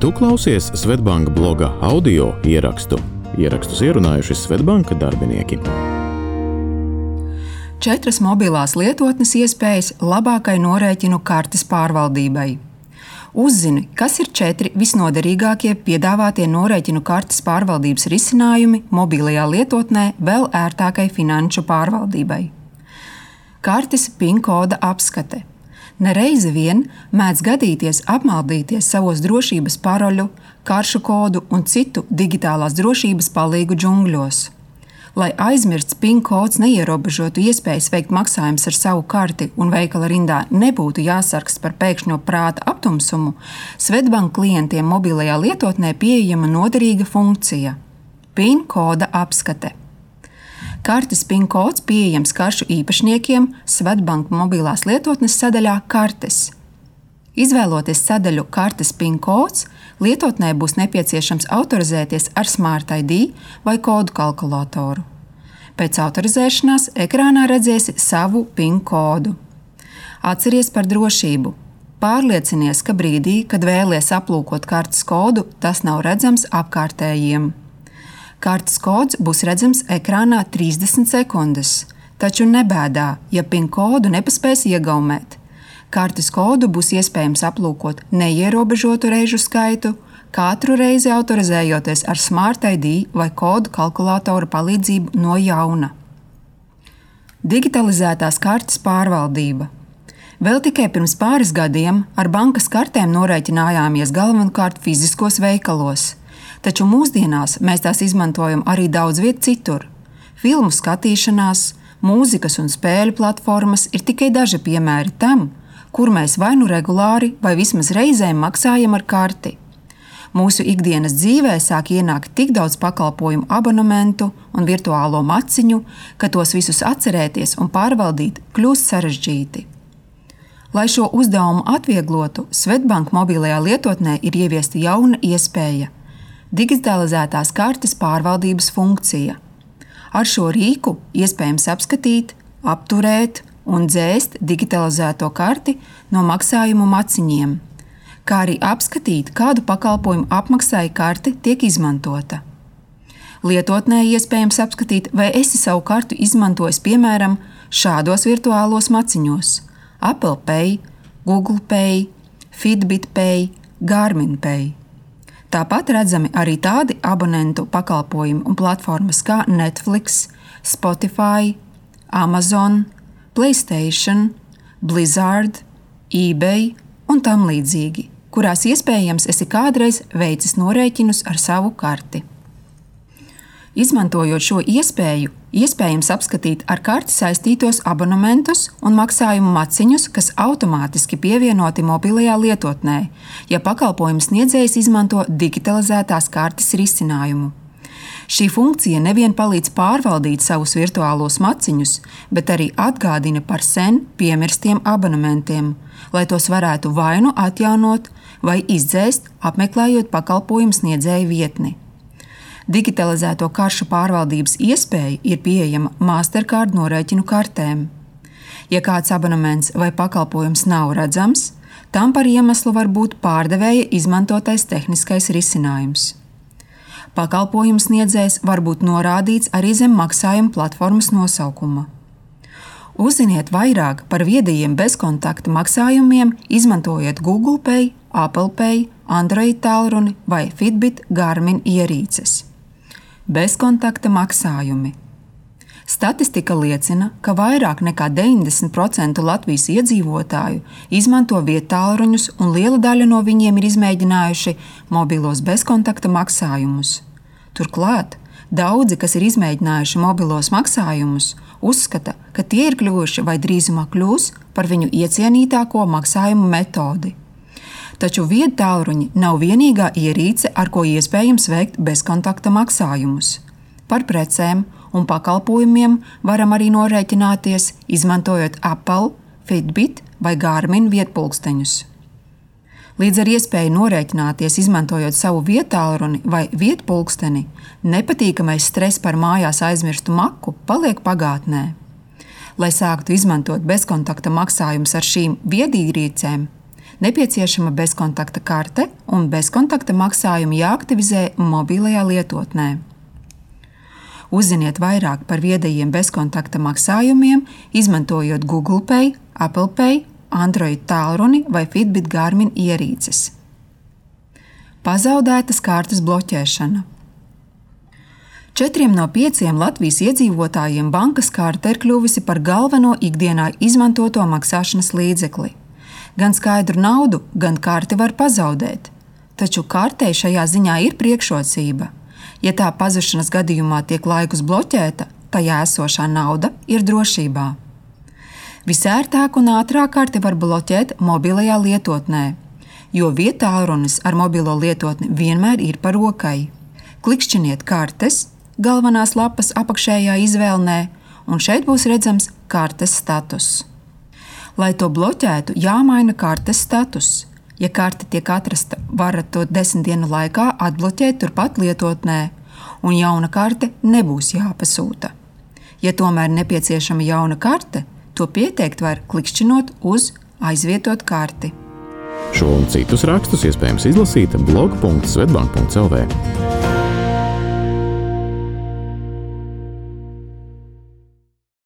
Tu klausies Svetbanka bloga audio ierakstu. Ierakstus ierunājuši Svetbanka darbinieki. Četras mobilās lietotnes iespējas labākai norēķinu kartes pārvaldībai. Uzzini, kas ir četri visnoderīgākie piedāvātie norēķinu kartes pārvaldības risinājumi mobilajā lietotnē vēl ērtākai finanšu pārvaldībai. Kartes PIN koda apskate. Nereizi vien mēdz gadīties apmaldīties savos drošības paroļu, karšu kodu un citu digitālās drošības palīgu džungļos. Lai aizmirsts PIN kods neierobežotu iespējas veikt maksājumus ar savu karti un veikala rindā nebūtu jāsargs par pēkšņo prāta aptumsumu, Svetbank klientiem mobilajā lietotnē pieejama noderīga funkcija - PIN koda apskate. Kartes PIN kods pieejams karšu īpašniekiem Svetbank mobilās lietotnes sadaļā Kartes. Izvēloties sadaļu kartes PIN kods, lietotnē būs nepieciešams autorizēties ar Smart ID vai kodu kalkulatoru. Pēc autorizēšanās ekrānā redzēsi savu PIN kodu. Atceries par drošību. Pārliecinies, ka brīdī, kad vēlies aplūkot kartes kodu, tas nav redzams apkārtējiem. Kartes kods būs redzams ekrānā 30 sekundes, taču nebēdā, ja PIN kodu nepaspēs iegaumēt. Kartes kodu būs iespējams aplūkot neierobežotu reižu skaitu, katru reizi autorizējoties ar Smart ID vai kodu kalkulātora palīdzību no jauna. Digitalizētās kartes pārvaldība. Vēl tikai pirms pāris gadiem ar bankas kartēm norēķinājāmies galvenokārt fiziskos veikalos, taču mūsdienās mēs tās izmantojam arī daudz viet citur. Filmu skatīšanās, mūzikas un spēļu platformas ir tikai daži piemēri tam, kur mēs vai nu regulāri, vai vismaz reizēm maksājam ar karti. Mūsu ikdienas dzīvē sāk ienākt tik daudz pakalpojumu, abonementu un virtuālo maciņu, ka tos visus atcerēties un pārvaldīt kļūst sarežģīti. Lai šo uzdevumu atvieglotu, Svetbank mobilajā lietotnē ir ieviesta jauna iespēja - digitalizētās kartes pārvaldības funkcija. Ar šo rīku iespējams apskatīt, apturēt un dzēst digitalizēto karti no maksājumu maciņiem, kā arī apskatīt, kādu pakalpojumu apmaksai karte tiek izmantota. Lietotnē iespējams apskatīt, vai esi savu kartu izmantojis piemēram šādos virtuālos maciņos - Apple Pay, Google Pay, Fitbit Pay, Garmin Pay. Tāpat redzami arī tādi abonentu pakalpojumi un platformas kā Netflix, Spotify, Amazon, Playstation, Blizzard, eBay un tam līdzīgi, kurās iespējams esi kādreiz veicis norēķinus ar savu karti. Izmantojot šo iespēju, iespējams apskatīt ar karti saistītos abonementus un maksājumu maciņus, kas automātiski pievienoti mobilajā lietotnē, ja pakalpojums sniedzējs izmanto digitalizētās kartes risinājumu. Šī funkcija nevien palīdz pārvaldīt savus virtuālos maciņus, bet arī atgādina par sen piemirstiem abonementiem, lai tos varētu vai nu atjaunot, vai izdzēst, apmeklējot pakalpojumu sniedzēju vietni. Digitalizēto karšu pārvaldības iespēja ir pieejama Mastercard norēķinu kartēm. Ja kāds abonements vai pakalpojums nav redzams, tam par iemeslu var būt pārdevēja izmantotais tehniskais risinājums. Pakalpojumu sniedzējs var būt norādīts arī zem maksājuma platformas nosaukuma. Uzziniet vairāk par viedajiem bezkontakta maksājumiem, izmantojot Google Pay, Apple Pay, Android tālruni vai Fitbit Garmin ierīces. Bezkontakta maksājumi. Statistika liecina, ka vairāk nekā 90% Latvijas iedzīvotāju izmanto vietāluņus, un liela daļa no viņiem ir izmēģinājuši mobilos bezkontakta maksājumus. Turklāt daudzi, kas ir izmēģinājuši mobilos maksājumus, uzskata, ka tie ir kļuvuši vai drīzumā kļūs par viņu iecienītāko maksājumu metodi. Taču viedtāluņi nav vienīgā ierīce, ar ko iespējams veikt bezkontakta maksājumus. Par precēm un pakalpojumiem varam arī norēķināties, izmantojot Apple, Fitbit vai Garmin vietpulksteņus. Līdz ar iespēju norēķināties, izmantojot savu vietālruni vai vietpulksteni, nepatīkamais stress par mājās aizmirstu maku paliek pagātnē. Lai sāktu izmantot bezkontakta maksājumus ar šīm viedīrīcēm, Nepieciešama bezkontakta karte un bezkontakta maksājumi jāaktivizē mobilajā lietotnē. Uzziniet vairāk par viedajiem bezkontakta maksājumiem, izmantojot Google Pay, Apple Pay, Android tālruni vai Fitbit Garmin ierīces. Pazaudētas kartes bloķēšana. Četriem no pieciem Latvijas iedzīvotājiem bankas karte ir kļuvusi par galveno ikdienā izmantoto maksāšanas līdzekli. Gan skaidru naudu, gan karti var pazaudēt. Taču kartei šajā ziņā ir priekšrocība. Ja tā pazušanas gadījumā tiek laikus bloķēta, tajā esošā nauda ir drošībā. Visērtāk un ātrāk karti var bloķēt mobilajā lietotnē, jo vietā runas ar mobilo lietotni vienmēr ir par rokai. Klikšķiniet kartes, galvenās lapas apakšējā izvēlnē, un šeit būs redzams kartes status. Lai to bloķētu, jāmaina kartes status. Ja karte tiek atrasta, varat to desmit dienu laikā atbloķēt turpat lietotnē, un jauna karte nebūs jāpasūta. Ja tomēr nepieciešama jauna karte, to pieteikt var klikšķinot uz aizvietot karti. Šo un citus rakstus iespējams izlasīt blog.svetbank.cl.